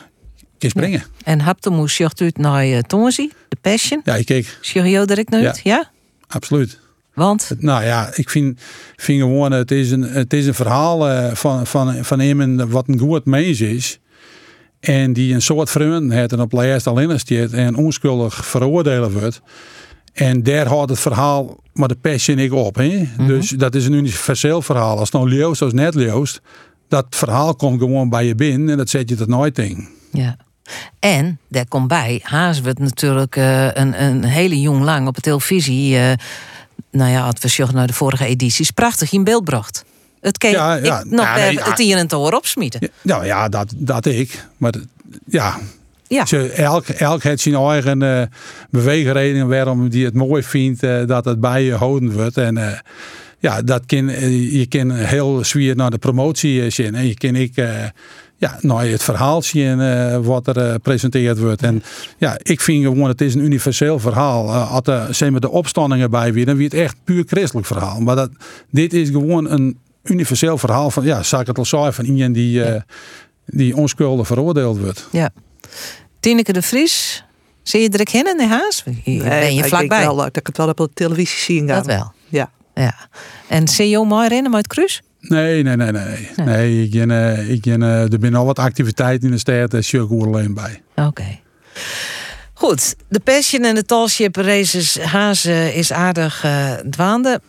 kan springen. Ja. En moest je uit naar uh, Tonzi, de Passion? Ja, ik keek. Zie je direct uit, ja? ja? Absoluut. Want? Het, nou ja, ik vind, vind gewoon, het is een, het is een verhaal van, van, van iemand wat een goed mens is. En die een soort heeft en op laatst alleen en onschuldig veroordelen wordt. En daar houdt het verhaal maar de passion ik op. Hè? Mm -hmm. Dus dat is een universeel verhaal. Als het nou leeuwst of net leeuwst, dat verhaal komt gewoon bij je binnen en dat zet je tot nooit in. Ja. En daar komt bij, Haas werd natuurlijk uh, een, een hele jong lang op de televisie. Uh, nou ja, als we naar de vorige edities, prachtig in beeld bracht. Het keek ja, ja, ik nog ja, nee, het hier en te horen opsmieten. Ja, nou ja, dat, dat ik. Maar ja, ja. Ze, elk, elk heeft zijn eigen uh, beweegreden waarom die het mooi vindt uh, dat het bij je houden wordt. En uh, ja, dat kan, je kan heel zwier naar de promotie zien. En je kan ik ja, naar het verhaal zien wat er gepresenteerd wordt. En ja, ik vind gewoon, het is een universeel verhaal. als er zijn we de opstandingen bij weer, dan weer het echt puur christelijk verhaal. Maar dat, dit is gewoon een universeel verhaal van, ja, zou ik het al zeggen, van iemand die, eh, die onschuldig veroordeeld wordt. Ja. Tineke de Vries, zie je er in de haas? ben je ik vlakbij? wel dat ik het wel op de televisie zien gaan. Dat wel. Ja. Ja. En zie je mooi rennen met Cruis? Nee, nee, nee, nee. Nee, ik ken, eh, ik ken, eh, er zijn al wat activiteiten in de stad, daar zie ik alleen bij. Oké. Goed, de Passion en de Tallship races Hazen is aardig dwaande.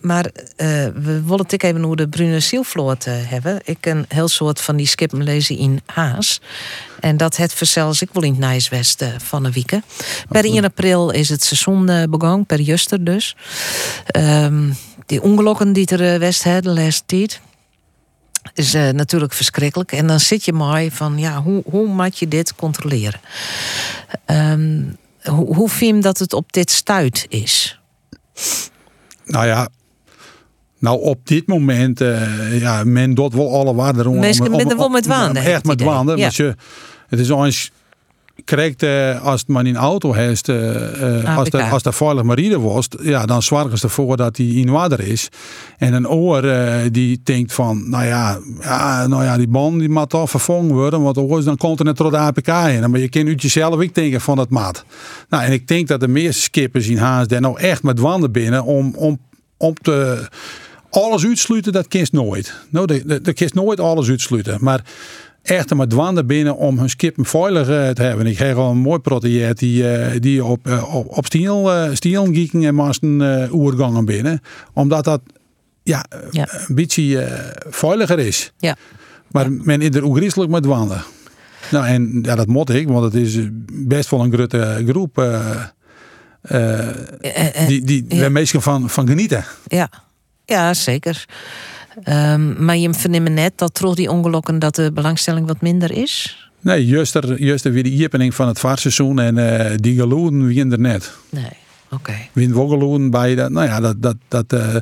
Maar eh, we willen het even over de Brune Zielvloot eh, hebben. Ik een heel soort van die skippen lezen in Haas. En dat het verzels ik wel in het van de wieken. Per 1 april is het seizoen eh, begonnen, per juster dus. Ehm, die ongelukken die er west hebben de laatste tijd is natuurlijk verschrikkelijk. En dan zit je maar van, ja, hoe, hoe moet je dit controleren? Ehm, hoe, hoe vind je dat het op dit stuit is? Nou ja, nou op dit moment, eh, ja, men doet wel alle waarde om. Mensen minder wel met waanden, heb Echt ik met waanden. Ja. je, het is eens krijgt eh, als het maar in auto heeft, eh, eh, als, de, als de veilig marine was, ja, dan zorgen ze ervoor dat hij in water is. En een oor die denkt van, nou ja, ja, nou ja, die band die moet toch vervangen worden, want anders dan komt er net door de APK in. Maar je kunt uit jezelf ook denken van dat maat. Nou, en ik denk dat de meeste skippers in Haas daar nou echt met wanden binnen om, om, om te alles uitsluiten, dat kiest nooit. Nou, de kiest nooit alles uitsluiten. Maar echt met dwanden binnen om hun skip veilig eh, te hebben. Ik heb al een mooi proteïet die, eh, die op, eh, op, op stiel, stiel en masten oergangen binnen. Omdat dat ja, een beetje veiliger is. Ja. Maar men is er ook met wanden. Nou, en ja, dat moet ik, want het is best wel een grote groep. die die ja. mensen van, van genieten. Ja, ja zeker. Ehm, maar je verneemt net dat trots die ongelukken dat de belangstelling wat minder is? Nee, juist er, juist er weer de opening van het vaarseizoen en eh, die geloeden wien er net. Nee, oké. Geloeden bij dat, nou ja, dat, dat, dat, eh,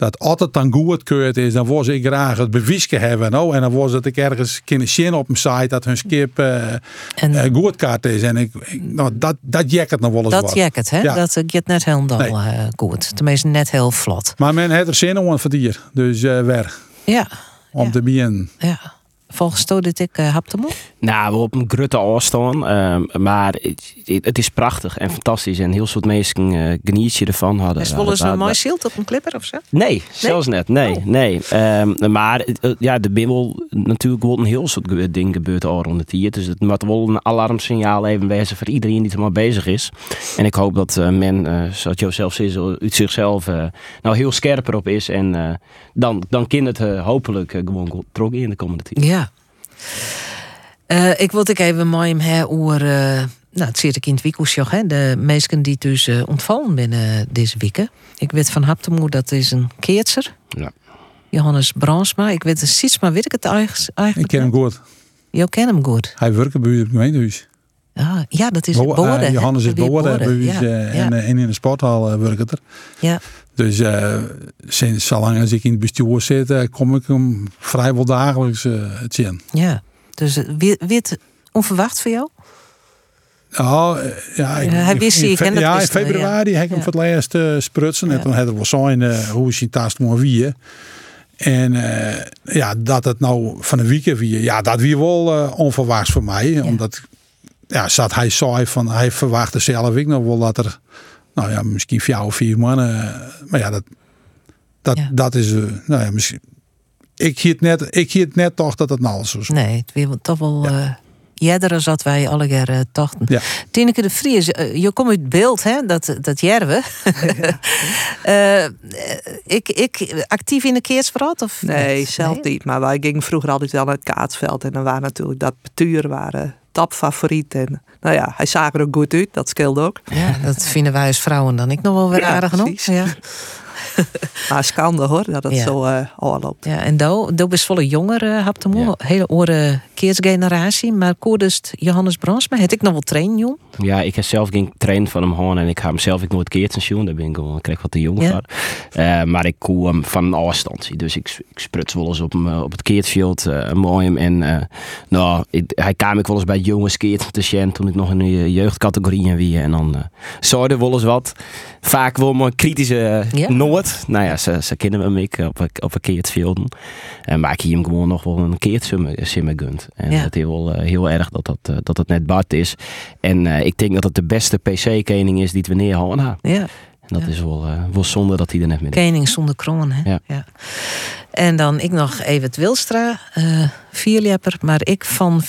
dat altijd dan goed keurt is, dan was ik graag het bewijsje hebben. Nou, en dan was het ik ergens kunnen zien op een site dat hun skip eh eh, goedkaart is. En ik, ik- nou, dat, dat jacket nog wel eens Dat wat. jacket, hè? Ja. Dat eh, gaat net helemaal Nee. goed. Tenminste, net heel vlot. Maar men heeft er zin om voor dier. Dus weer. Ja. Om te beginnen. Ja. Volgens toe dit ik uh, hapte moe. Nou, we op een grutte afstand. ehm, maar het, het is prachtig en fantastisch. En heel soort mensen eh geniet je ervan. Hadden, Is wel eens een mooi zielt op een clipper of zo? Nee, zelfs net. Nee, Oh. nee. Ehm, maar eh, ja, er ben wel natuurlijk wel een heel soort ding gebeurd al rond het hier. Dus het moet wel een alarmsignaal even wezen voor iedereen die er maar bezig is. En ik hoop dat eh, men, eh, zoals Jo zelf zo uit zichzelf eh, nou heel scherper op is. En eh, dan, dan kan het eh, hopelijk eh, gewoon trok in de komende tijd. Ja. Eh, ik wil het even mooi hem hebben over, eh, nou, het zit ik in het hè, de mensen die dus eh, ontvallen binnen deze weken. Ik weet van Haptemoe, dat is een keertser. Ja. Johannes Bransma. Ik weet het iets, maar weet ik het eigen- Ik eigenlijk? ken hem goed. Je ken hem goed. Hij werkt bij het gemeentehuis. Ah, ja, dat is Bo- boorden. Johannes is boorden bij u Ja, eh, ja. en, en in de sporthal werkt het er. Ja. Dus eh, sinds zolang als ik in het bestuur zit, kom ik hem vrijwel dagelijks het zien. ja. Dus eh, het onverwacht voor jou? Nou, eh, ja, ik, Ja, hij wist in, in, ja, in ja. februari heb ik hem Ja. voor het laatst eh, sprutsen. En toen had het wel zijn eh, hoe is hij taast maar wie. En eh, ja, dat het nou van een week wie, ja, dat wie wel eh, onverwachts voor mij. Omdat, ja, zat hij zei van, hij verwachtte zelf ik nog wel dat er, nou ja, misschien vier of vier mannen. eh, maar ja, dat, dat, dat is, eh, nou ja, misschien. Ik hield net, ik hield net toch dat het nou zo is. Nee, het weer toch wel... eh Jedderen zat wij alle keer eh, tochten. Ja. Tineke de Vries, eh, je komt uit beeld, hè? Dat, dat jerwe. Eh, ik, ik actief in de keersverhaal? Of Nee, zelf niet. Maar wij gingen vroeger altijd wel naar het kaatsveld. En dan waren natuurlijk dat betuur waren tapfavoriet. En nou ja, hij zag er ook goed uit. Dat scheelde ook. Ja, dat vinden wij als vrouwen dan ik nog wel weer Ja, aardig genoeg. Ja. Maar schande hoor, dat het Ja. zo eh al loopt. Ja, en Do is volle jonger, uh, hebt hem hele oren keersgeneratie. Maar koerdest Johannes Bransma, het ik nog wel trainen, jong. Ja, ik heb zelf geen train van hem gewoon en ik ga hem zelf ik nooit keertje zien. Daar ben ik gewoon, ik kreeg wat te jong Ja. voor. Eh, maar ik koe hem van een afstand. Dus ik, ik spruts wel eens op, hem, eh, op het keertveld, eh mooi hem. En eh, nou, ik, hij kwam ik wel eens bij het jonge skeert te zien toen ik nog in de jeugdcategorie wie. En dan uh, zou er wel eens wat. Vaak wel maar kritische uh, Ja. Nou ja, ze, ze kennen me ik op, een- op een keertvelden. En maar ik hier hem gewoon nog wel een keertje simmen gunt. En Ja. het is wel eh, heel erg dat dat, eh, dat het net Bart is. En eh, ik denk dat het de beste PC-kening is die het we neerhouden. Nou, Ja. En dat is wel, wel zonde dat hij er net meer is. Kening zonder kroon, hè? Ja. En dan ik nog Evert Wilstra, eh vierlepper. Maar ik van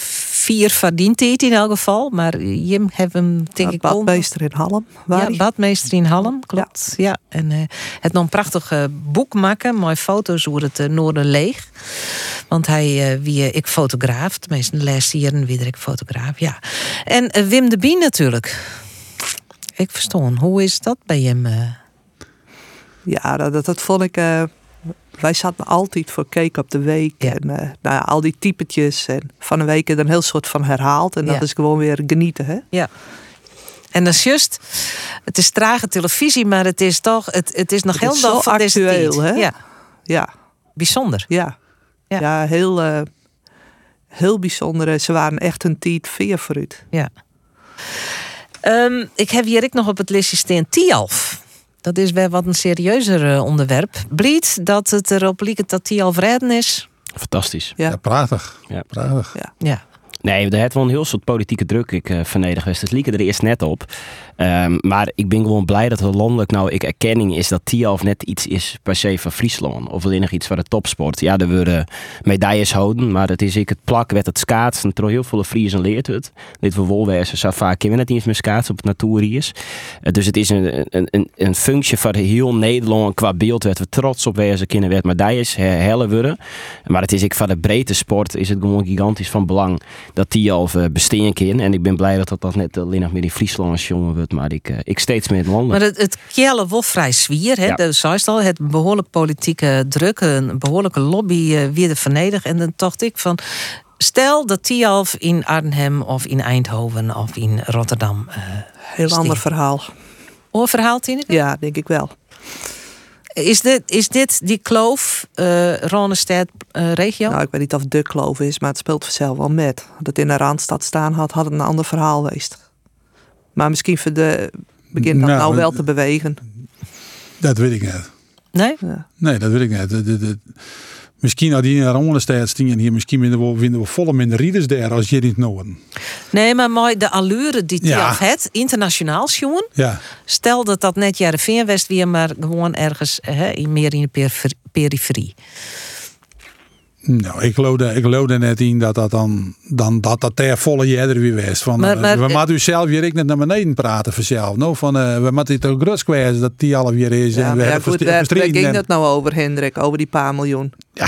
vier verdient hij het in elk geval. Maar Jim heeft hem, denk ik, wel- Badmeester in Halm. waar Ja, badmeester in Halm, klopt. Ja. En eh, het nog een prachtig eh, boek maken, mooie foto's hoe het uh, Noorden leeg. Want hij, eh, wie eh, ik fotograaf, tenminste de laatste jaren weer ik fotograaf, ja. En eh, Wim de Bien natuurlijk. Ik verstond, hoe is dat bij hem? eh? Ja, dat, dat, dat vond ik. Wij zaten altijd voor Cake op de Week. En eh, nou ja, al die typetjes. En van een week er een heel soort van herhaald. En dat Ja. is gewoon weer genieten, hè? Ja. En dat is juist, het is trage televisie, maar het is toch, het, het is nog Het heel is dag van actueel, hè? Ja, Ja. bijzonder. Ja. Ja, heel, eh, heel bijzonder. Eh, Ze waren echt een tijd veer vooruit. Ja. Ehm, ik heb hier ik nog op het listje staan Tialf. Dat is weer wat een serieuzer eh, onderwerp. Blied dat het erop lijkt dat Tialf redden is. Fantastisch. Ja, prachtig. Ja. prachtig. Ja. Ja. Nee, er heeft wel een heel soort politieke druk ik uh, vernedig geweest. Lieken er eerst net op. Um, maar ik ben gewoon blij dat er landelijk nou ik erkenning is dat Tialf net iets is per se van Friesland. Of nog iets van de topsport. Ja, er worden medailles houden, maar het is ik het plak, werd het schaatsen. Terwijl heel veel Friesen leert het. Dit voor wolwezen zo vaak kennen net niet meer schaatsen op het natuurries. Uh, dus het is een, een, een, een functie van heel Nederland qua beeld werd we trots op wezen kunnen werd medailles hellen worden. Maar het is ik van de breedte sport is het gewoon gigantisch van belang dat Tialf uh, besteden kan. En ik ben blij dat dat, dat net alleen nog meer in Friesland jongen wordt maar ik, uh, ik steeds meer in landen. Maar het, het kjelle wel vrij zwier, hè? Ja. Dat al, het behoorlijk politieke druk, een behoorlijke lobby uh, weer de vernedig. En dan dacht ik van, stel dat Tialf in Arnhem of in Eindhoven of in Rotterdam. Uh, Heel ander verhaal. Hoor verhaal, Tineke? Ja, denk ik wel. Is dit, is dit die kloof, uh, Ronestad-regio? nou, ik weet niet of de kloof is, maar het speelt vanzelf wel met. Dat het in de Randstad staan had, had het een ander verhaal geweest. Maar misschien voor de, begint dat nou, nou wel te bewegen. Dat weet ik niet. Nee? Ja. Nee, dat weet ik niet. De, de, de, misschien had die in de stingen hier, misschien vinden we, vinden we volle minder rieders daar als je niet noorden. Nee, maar mooi de allure die Ja. Tialf het internationaal jongen. Ja. Stel dat dat net Jarre West weer, maar gewoon ergens hè, in- meer in de perifer- periferie. Nou, ik er- ik net in dat dat dan, dan dat dat ter volle jeder weer was. Van, Maar- eh, maar- we moeten u zelf weer ik net naar beneden praten vanzelf. Nou, van, eh, we moeten het ook rust kwijt dat die al weer is. Ja, en we ja, hebben goed, waar verstreden ging en- het nou over, Hendrik? Over die paar miljoen? Ja.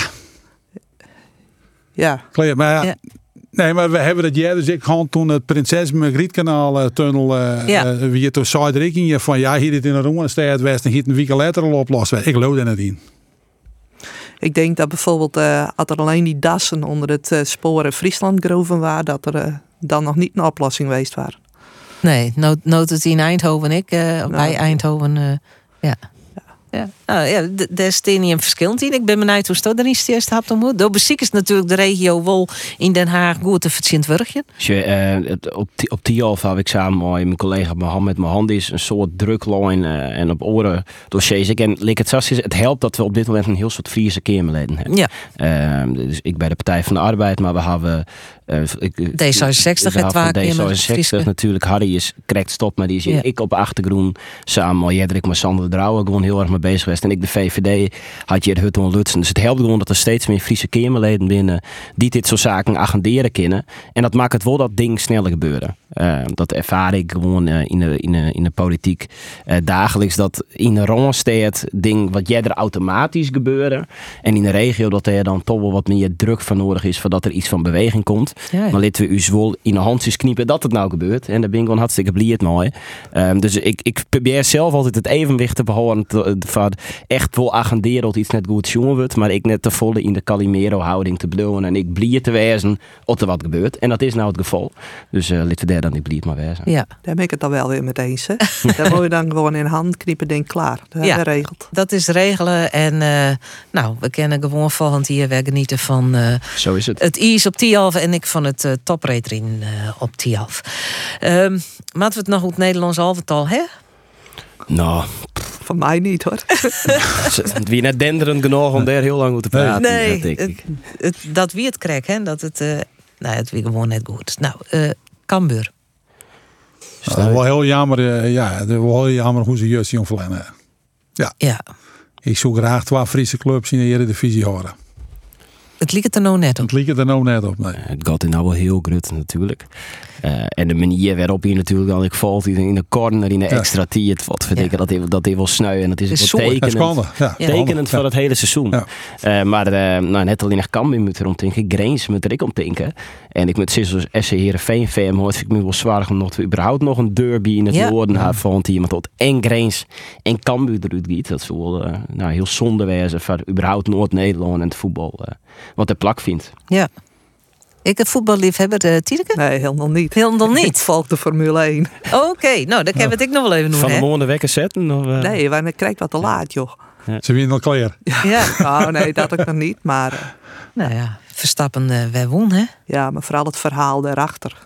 Ja. Maar ja, Nee, maar we hebben dat jaar dus ik gewoon toen het Prinses Margrietkanaal eh, tunnel eh Ja. wie toen zei van ja hier dit in een Roenstad West en hier een week later al oplost werd. Ik geloof er net in. Ik denk dat bijvoorbeeld, eh als er alleen die dassen onder het eh, sporen Friesland groven waren, dat er eh, dan nog niet een oplossing geweest waren. Nee, nood, nood het in Eindhoven ik. eh, bij Eindhoven, ja. Ja, nou, ja daar is niet een verschil in. Ik ben benieuwd hoe het erin eerst hebt ontmoet. Door beziek is natuurlijk de regio wel in Den Haag goed te verzint wurgje. Als je, eh, op, Ti- op Tialf heb ik samen met mijn collega Mohammed Mohandis een soort druklijn eh, en op oren dossiers. Ik en like het, is, het helpt dat we op dit moment een heel soort Friese keermeleden hebben. Ja. Eh, dus ik bij de Partij van de Arbeid, maar we hebben... ik- D66 we het waar keer met D66 Friese. natuurlijk. Harry is correct stop, maar die is Ja. ik op achtergrond samen met Jedrik, maar Sander de Drouwen gewoon heel erg mee bezig geweest. En ik de VVD had je Hutton Lutsen. Dus het helpt gewoon dat er steeds meer Friese keermeleden binnen die dit soort zaken agenderen kunnen. En dat maakt het wel dat ding sneller gebeuren. Eh, dat ervaar ik gewoon eh, in, de, in, de, in de politiek eh, dagelijks. Dat in de Randstad ding wat jij er automatisch gebeuren. En in de regio dat er dan toch wel wat meer druk van nodig is. Voordat er iets van beweging komt. Ja, ja. Maar laten we u zwol in de handjes kniepen dat het nou gebeurt. En daar ben ik gewoon hartstikke blij het mooi. Ehm, dus ik, ik probeer zelf altijd het evenwicht te behouden. Van echt wel agenderen dat iets net goed jongen wordt. Maar ik net te volle in de Calimero houding te blowen. En ik blij te wezen of er wat gebeurt. En dat is nou het geval. Dus eh laten we daar dan niet blij maar wezen. Ja. Daar ben ik het dan wel weer met eens. Hè? Daar moet je dan gewoon in hand kniepen, denk klaar. Dat Ja. geregeld. Dat is regelen. En eh, nou, we kennen gewoon volgend jaar weer genieten van eh, Zo is het. het IS op Tialf en ik van het uh, eh op Tialf. Ehm Laten we het nog op het Nederlands alvertal, hè? Nou, Van mij niet hoor. Het wie net denderend genoeg om daar heel lang over te praten. Nee, denk het, ik. het- dat wie het krek, hè? Dat het, eh nou, het wie gewoon net goed. Nou, eh Cambuur. Dat is wel heel jammer, eh, ja, het is wel heel jammer hoe ze juist zien verlengen. Ja. ja. Ik zou graag twee Friese clubs in de Eredivisie horen. Het liep het er nou net op. Het liep het er nou net op, nee. Het gaat in nou wel heel grut natuurlijk. Eh, en de manier waarop je natuurlijk dan ik valt in in de corner in de extra tiert. Wat verdikken dat hij dat hij wel sneu en het is, is tekenend, tekenend voor het hele seizoen. Eh, maar eh, nou, net alleen nog Cambuur moet erom denken, Grains moet er ik om denken. En ik met Sissels SC Heerenveen fan hoort vind ik me wel zwaar om nog te überhaupt nog een derby in het Ja. noorden ja. van iemand tot en Grains en Cambuur eruit giet. Dat is wel nou, heel zonde wezen voor überhaupt Noord-Nederland en het voetbal. wat de plak vindt. Ja. Ik het voetballiefhebber, uh, Tineke? Nee, helemaal niet. Helemaal niet? Ik volg de Formule 1. Oké, nou, dat kan we het ik nog wel even doen, Van de morgen wekker zetten? Of, eh? Nee, want ik krijg wat te laat, joh. Ze winnen al klaar. Ja. Nou, nee, dat ook nog niet. Maar, eh, Nou ja, Verstappen, uh, wij won, hè? ja, maar vooral het verhaal daarachter.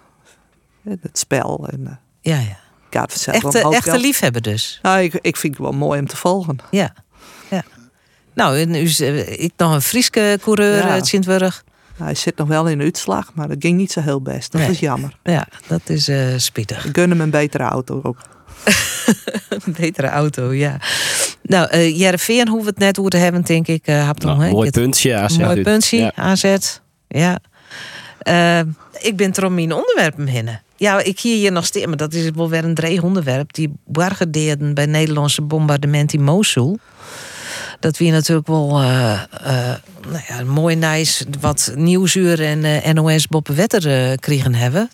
Het spel. En, eh, Ja, ja. Echte, een echte liefhebber dus. Nou, ik, ik vind het wel mooi om te volgen. Ja. ja. Nou, en nu is, ik nog een Frieske coureur Ja. uit Sint-Wurg. Hij zit nog wel in de uitslag, maar dat ging niet zo heel best. Dat Nee. is jammer. Ja, dat is eh spietig. Gun hem een betere auto ook. Een betere auto, ja. Nou, eh Jereveen hoeven we het net over te hebben, denk ik. eh Hapton, Nou, hè? mooi puntje, AZ. Mooi puntje, Ja. AZ. Ja. Eh, ik ben er om mijn onderwerpen hinnen. Ja, ik hier je nog steeds, maar dat is wel weer een dreig onderwerp. Die bargedeerden bij Nederlandse bombardement in Mosul. Dat we natuurlijk wel eh, eh, nou ja, mooi nice wat nieuwsuur en eh, NOS Bob Wetter kregen hebben.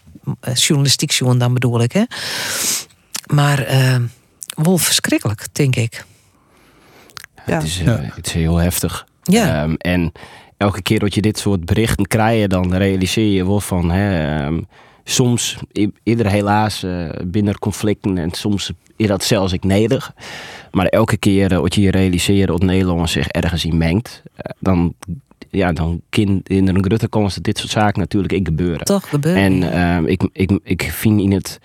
Journalistiek joen dan bedoel ik, hè. Maar wel verschrikkelijk, denk ik. Het, is, het is heel heftig. Ja. Ehm, en elke keer dat je dit soort berichten krijgt, dan realiseer je wel van... Hè, ehm, soms, i- ieder helaas, eh, binnen conflicten en soms is dat zelfs ik nederig. Maar elke keer eh, dat je je realiseert dat Nederland zich ergens in mengt... eh, dan, ja, dan kan in een grote kans dat dit soort zaken natuurlijk ik gebeuren. Toch gebeuren, En ik, ik, ik vind in het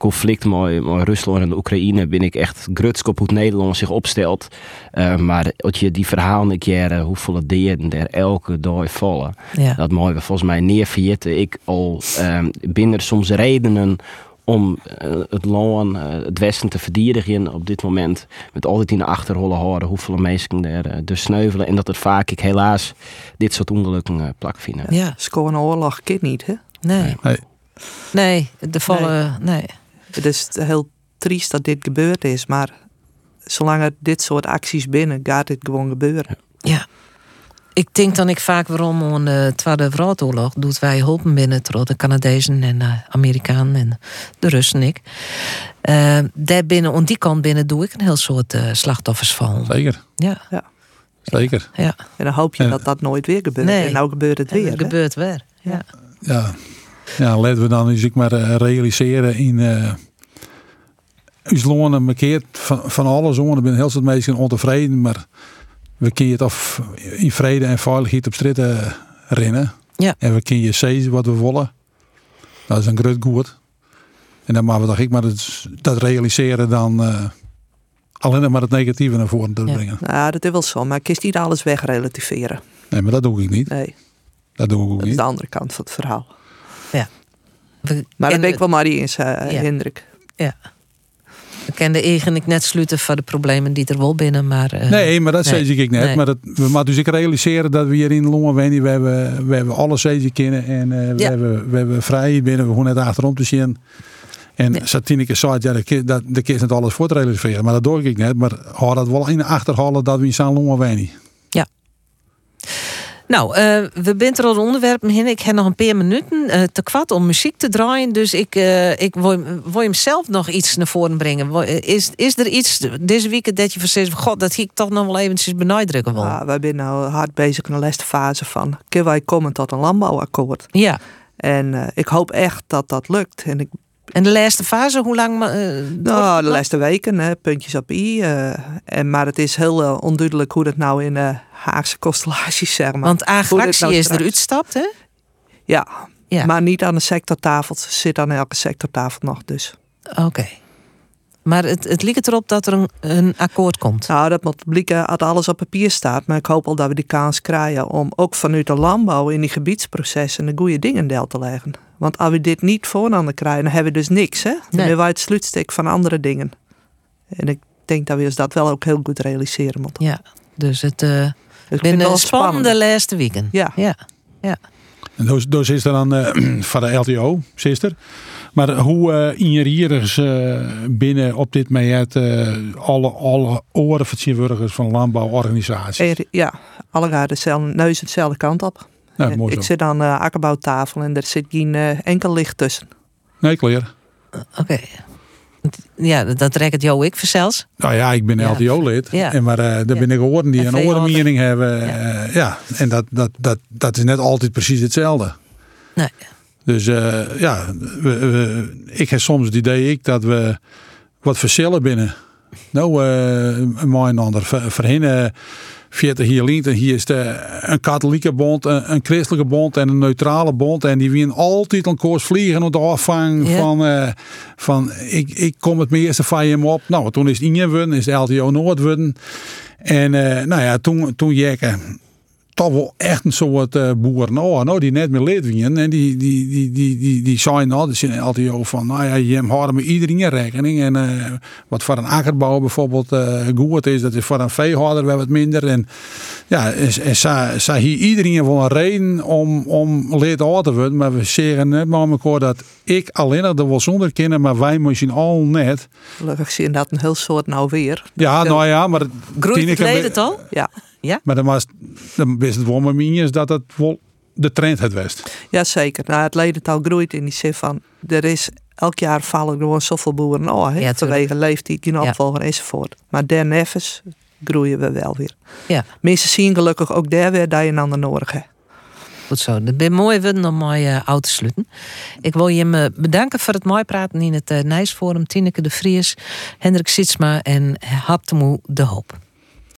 conflict met, met Rusland en de Oekraïne ben ik echt grutsk op hoe het Nederland zich opstelt. Eh, maar als je die verhalen een keer, eh, hoeveel deden er elke dag vallen, Ja. dat mogen we volgens mij neerverjitten. Ik al ehm binnen er soms redenen om eh, het land, het Westen te verdedigen op dit moment. Met altijd in de achterholle horen hoeveel mensen er dus sneuvelen. En dat het vaak, ik helaas, dit soort ongelukken plak vinden. Ja. Scoren oorlog kind niet, hè? Nee. Nee. Nee, de vallen. Nee. Het is heel triest dat dit gebeurd is, maar zolang er dit soort acties binnen, gaat dit gewoon gebeuren. Ja. Ik denk dan ik vaak waarom aan de Tweede Wereldoorlog doet wij hulpen binnen tot de Canadezen en de Amerikanen en de Russen ik. Eh, daar binnen, aan die kant binnen doe ik een heel soort eh, slachtoffers van. Zeker. Ja. Ja. Zeker. Ja. En dan hoop je En- dat dat nooit weer gebeurt. Nee. En nou gebeurt het weer. het gebeurt weer. Ja. Ja. Ja, laten we dan eens ik maar eh, realiseren in... eh ons lonen markeert van, van alle zonen. Ik ben heel veel mensen ontevreden, maar we kunnen het of in vrede en veiligheid op straat eh, rennen. Ja. En we kunnen zeggen wat we willen. Dat is een groot goed. En dan maar we dacht ik maar dat, dat realiseren dan eh, alleen maar het negatieve naar voren te brengen. Nou, dat is wel zo, maar ik kies niet alles wegrelativeren. Nee, maar dat doe ik niet. Nee, Dat doe ik ook dat is niet. de andere kant van het verhaal. Ja. We Maar dat ben ik wel maar eens, Ja. Hendrik. Ja. We kennen eigenlijk net sluiten van de problemen die er wel binnen, maar... eh, Nee, maar dat nee. zei ik net. Nee. Maar dat, we moeten dus ik realiseren dat we hier in Longen wonen. We hebben, we hebben alle zezen kennen en eh, we, Ja. hebben, we hebben vrij binnen. We gewoon net achterom te zien. En Ja. Satineke zei, ja, de dat, de kies net alles voor te realiseren. Maar dat doe ik net. Maar hou dat wel in de achterhalen dat we in San Longen wonen. Nou, eh, we zijn er al onderwerpen heen. Ik heb nog een paar minuten eh, te kwad om muziek te draaien. Dus ik, eh, ik wil, wil hem zelf nog iets naar voren brengen. Is, is er iets deze week dat je verzegt... God, dat ik toch nog wel eventjes benadrukken wil? Ja, wij zijn nou hard bezig in de laatste fase van... kunnen wij komen tot een landbouwakkoord? Ja. En ik hoop echt dat dat lukt. En ik En de laatste fase, hoe lang... eh, Nou, de laatste weken, hè, puntjes op i. eh, en, maar het is heel eh, onduidelijk hoe dat nou in de Haagse constellaties, zeg maar. Want agractie nou is straks- eruit stapt, hè? Ja, Ja. maar niet aan de sectortafel. Ze zit aan elke sectortafel nog, dus. Oké. Maar het, het lijkt erop dat er een, een akkoord komt. Nou, dat moet blikken als alles op papier staat. Maar ik hoop al dat we die kans krijgen om ook vanuit de landbouw in die gebiedsprocessen de goede dingen deel te leggen. Want als we dit niet voorhanden krijgen, dan hebben we dus niks. Hè? Dan Nee. hebben wij het sluitstuk van andere dingen. En ik denk dat we ons dat wel ook heel goed realiseren moeten. Ja, dus het uh, ik vind ben het wel een spannende spannend. laatste weken. Ja. ja. ja. En dus, dus is er dan eh, van de LTO, sister. Maar hoe uh, injurieren ze binnen op dit moment uh, alle, alle orenvertegenwoordigers van landbouworganisaties? Ja, alle gaan dezelfde, neus dezelfde kant op. Ja, En mooi ik zit aan de akkerbouwtafel en er zit geen eh, enkel licht tussen. Nee, klaar. Oké. Ja, dat trekt het jou ik zelfs. Nou ja, ik ben Ja. LTO-lid. Ja. En maar eh daar ben ik gehoord die En een andere mening hebben. Ja, ja. en dat, dat, dat, dat is net altijd precies hetzelfde. Nee. Dus eh, ja, we, we- ik heb soms het idee ik, dat we wat verschillen binnen. Nou, eh mooi een ander. Voor voor hen, eh, 40 hier links en hier is de, een katholieke bond, een, een christelijke bond en een neutrale bond. En die winnen altijd een koers vliegen op de afvang Ja. van, eh, van ik, ik kom het meeste van je op. Nou, toen is het Inje is de LTO Noord winnen. En eh, nou ja, toen, toen jekke toch wel echt een soort eh boer nou, nou, die net meer lid. En die, die, die, die, die, die zijn nou, dus in LTO van, nou ja, je houden met iedereen in rekening. En eh, wat voor een akkerbouw bijvoorbeeld eh goed is, dat is voor een veehouder wel wat minder. En ja, en, zij, hier iedereen wel een reden om, om lid te worden. Maar we zeggen net maar met elkaar dat ik alleen er wel zonder kennen, maar wij misschien al net. Gelukkig zie je dat een heel soort nou weer. Ja, nou ja, maar... Groeit het het al? Ja. Ja. Maar dan was dan wist het wel is dat het wel de trend het west. Jazeker. Nou, het ledental groeit in die zin van... er is elk jaar vallen gewoon zoveel boeren af. hè, Ja, vanwege leeftijd, geen Ja. opvolger enzovoort. Maar daarnevens groeien we wel weer. Ja. Mensen zien gelukkig ook daar weer dat je een ander nodig hebt. Goed zo. Dat ben mooi woorden om mooi eh, uit te sluiten. Ik wil je me bedanken voor het mooi praten in het uh, Nijsforum. Tineke de Vries, Hendrik Sitsma en Haptemoe de Hoop.